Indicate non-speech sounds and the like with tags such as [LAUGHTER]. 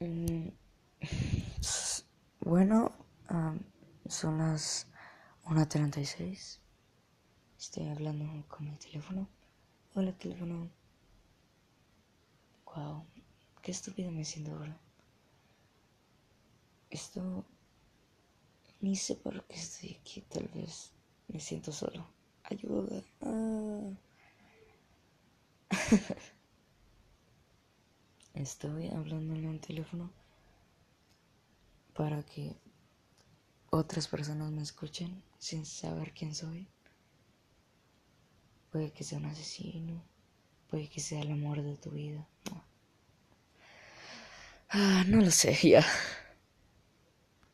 Mm, [LAUGHS] bueno, son las 1.36. Estoy hablando con mi teléfono. Hola, teléfono. Wow, qué estúpido me siento ahora. Esto. Ni sé por qué estoy aquí, tal vez me siento solo. Ayuda. Ah. [LAUGHS] Estoy hablando en un teléfono para que otras personas me escuchen sin saber quién soy. Puede que sea un asesino, puede que sea el amor de tu vida. No, ah, no lo sé, ya.